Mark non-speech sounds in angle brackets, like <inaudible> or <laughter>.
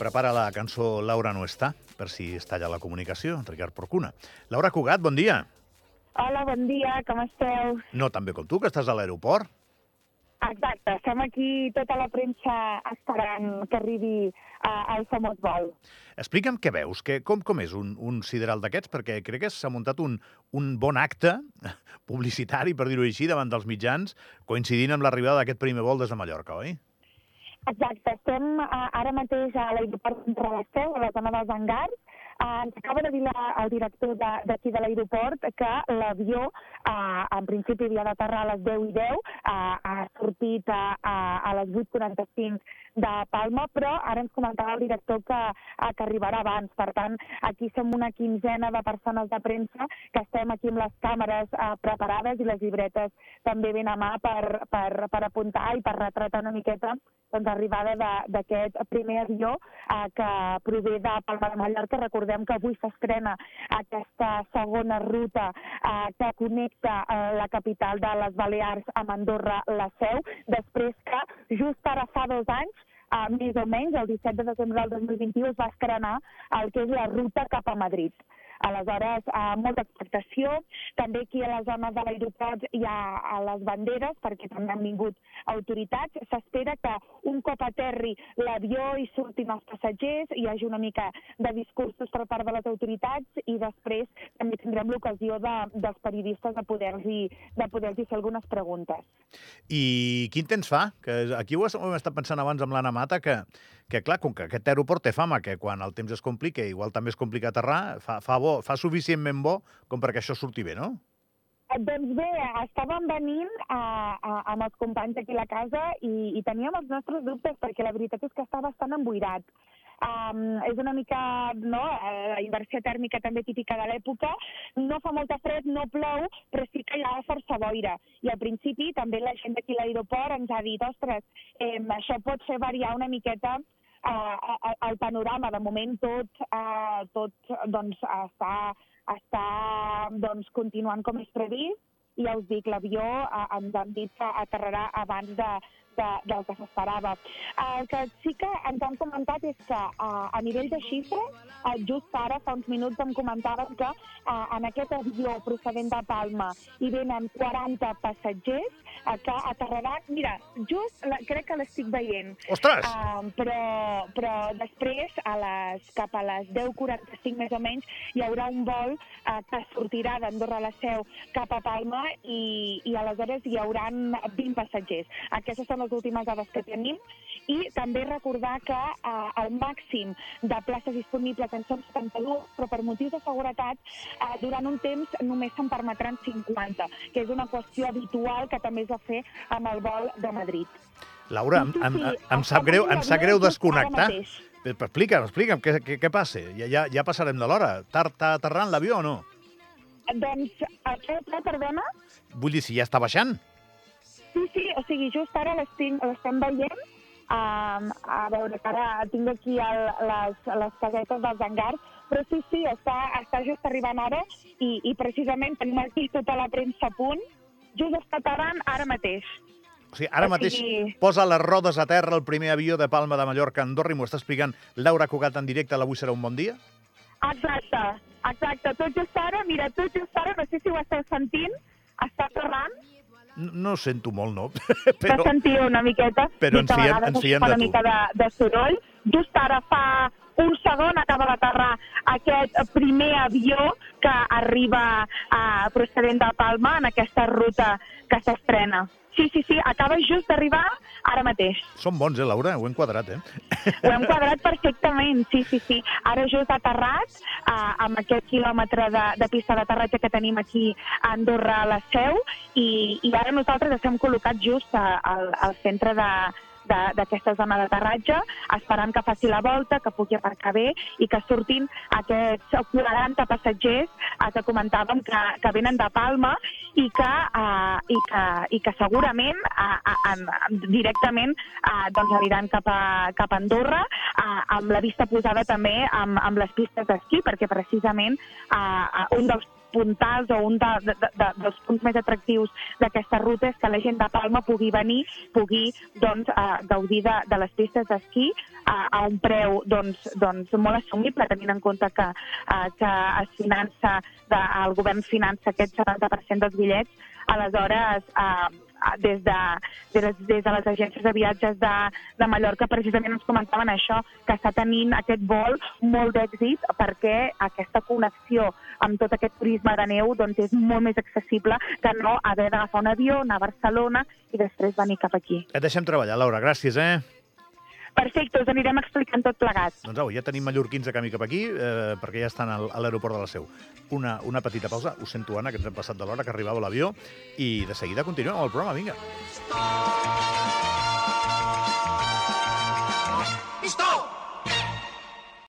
Prepara la cançó Laura no està, per si es talla la comunicació, Ricard Porcuna. Laura Cugat, bon dia. Hola, bon dia, com esteu? No tan bé com tu, que estàs a l'aeroport. Exacte, estem aquí tota la premsa esperant que arribi uh, el famós vol. Explica'm què veus, que, com, com és un, un sideral d'aquests, perquè crec que s'ha muntat un, un bon acte <laughs> publicitari, per dir-ho així, davant dels mitjans, coincidint amb l'arribada d'aquest primer vol des de Mallorca, oi? Exacte, estem uh, ara mateix a l'aeroport Relasteu, a la zona dels hangars. Uh, ens acaba de dir la, el director d'aquí de, de l'aeroport que l'avió, uh, en principi havia d'aterrar a les 10 i 10, uh, ha sortit a, a, a les 8.45 de Palma, però ara ens comentava el director que, uh, que arribarà abans. Per tant, aquí som una quinzena de persones de premsa que estem aquí amb les càmeres uh, preparades i les llibretes també ben a mà per, per, per apuntar i per retratar una miqueta doncs, l'arribada d'aquest primer avió eh, que prové de Palma de Mallorca. Recordem que avui s'estrena aquesta segona ruta eh, que connecta eh, la capital de les Balears amb Andorra, la Seu, després que just ara fa dos anys Uh, més o menys, el 17 de desembre del 2021 es va estrenar el que és la ruta cap a Madrid. Aleshores, eh, molta expectació. També aquí a la zona de l'aeroport hi ha a les banderes, perquè també han vingut autoritats. S'espera que un cop aterri l'avió i surtin els passatgers, hi hagi una mica de discursos per part de les autoritats i després també tindrem l'ocasió de, dels periodistes de poder-los de poder fer algunes preguntes. I quin temps fa? Que aquí ho hem estat pensant abans amb l'Anna Mata, que, que clar, com que aquest aeroport té fama, que quan el temps es complica, igual també és complicat aterrar, fa, fa, bo, fa suficientment bo com perquè això surti bé, no? Doncs bé, estàvem venint a, a, amb els companys aquí a la casa i, i teníem els nostres dubtes perquè la veritat és que està bastant emboirat. Um, és una mica, no, la inversió tèrmica també típica de l'època. No fa molta fred, no plou, però sí que hi ha força boira. I al principi també la gent d'aquí a l'aeroport ens ha dit, ostres, eh, això pot fer variar una miqueta uh, el panorama. De moment tot, uh, tot doncs, està, està doncs, continuant com és previst i ja us dic, l'avió eh, ens han dit que aterrarà abans de, de, del que s'esperava. El que sí que ens han comentat és que uh, a nivell de xifres, uh, just ara, fa uns minuts, em comentaven que uh, en aquest avió procedent de Palma hi venen 40 passatgers que aterraran... Mira, just la, crec que l'estic veient. Ostres! Uh, però, però després, a les, cap a les 10.45 més o menys, hi haurà un vol uh, que sortirà d'Andorra a la Seu cap a Palma i, i aleshores hi hauran 20 passatgers. Aquestes són les últimes dades que tenim i també recordar que eh, el màxim de places disponibles en són 72, però per motius de seguretat eh, durant un temps només se'n permetran 50, que és una qüestió habitual que també es va fer amb el vol de Madrid. Laura, em, em, em, sap greu, em sap greu desconnectar. Explica'm, explica'm, què, què, què passa? Ja, ja, ja passarem de l'hora. Està aterrant l'avió o no? Doncs, això, perdona? Vull dir, si ja està baixant. Sí, sí, o sigui, just ara l'estem veient. Um, a veure, que ara tinc aquí el, les, les casetes dels hangars, però sí, sí, està, està just arribant ara i, i precisament tenim aquí tota la premsa a punt. Just està aterrant ara mateix. O sigui, ara o mateix sigui... posa les rodes a terra el primer avió de Palma de Mallorca a Andorra i m'ho està explicant Laura Cugat en directe l'Avui serà un bon dia? Exacte, exacte. Tot just ara, mira, tot just ara, no sé si ho esteu sentint, està aterrant no, sento molt, no. <laughs> Però, Va sentir una miqueta. Però ens fiem, ens fiem de tu. Una mica de, de soroll. Just ara fa un segon acaba d'aterrar aquest primer avió que arriba uh, procedent de Palma en aquesta ruta que s'estrena. Sí, sí, sí, acaba just d'arribar ara mateix. Són bons, eh, Laura? Ho hem quadrat, eh? Ho hem quadrat perfectament, sí, sí, sí. Ara just aterrat, eh, amb aquest quilòmetre de, de pista d'aterratge que tenim aquí a Andorra a la Seu, i, i ara nosaltres estem col·locats just al, al centre de, d'aquesta zona d'aterratge, esperant que faci la volta, que pugui aparcar bé i que surtin aquests 40 passatgers eh, que comentàvem que, que venen de Palma i que, eh, i que, i que segurament eh, eh, directament eh, doncs aniran cap a, cap a Andorra eh, amb la vista posada també amb, amb les pistes d'esquí, perquè precisament eh, un dels puntals o un de, de, de, dels punts més atractius d'aquesta ruta és que la gent de Palma pugui venir, pugui doncs, uh, gaudir de, de les pistes d'esquí uh, a un preu doncs, doncs, molt assumible, tenint en compte que, uh, que es finança, de, el govern finança aquest 70% dels bitllets, aleshores uh, des de, des, des de les agències de viatges de, de Mallorca precisament ens comentaven això, que està tenint aquest vol molt d'èxit perquè aquesta connexió amb tot aquest turisme de neu doncs, és molt més accessible que no haver d'agafar un avió, anar a Barcelona i després venir cap aquí. Et deixem treballar, Laura. Gràcies, eh? Perfecte, us anirem explicant tot plegat. Doncs au, ja tenim mallorquins de camí cap aquí, eh, perquè ja estan a l'aeroport de la Seu. Una, una petita pausa. Ho sento, Anna, que ens hem passat de l'hora que arribava l'avió, i de seguida continuem amb el programa. Vinga.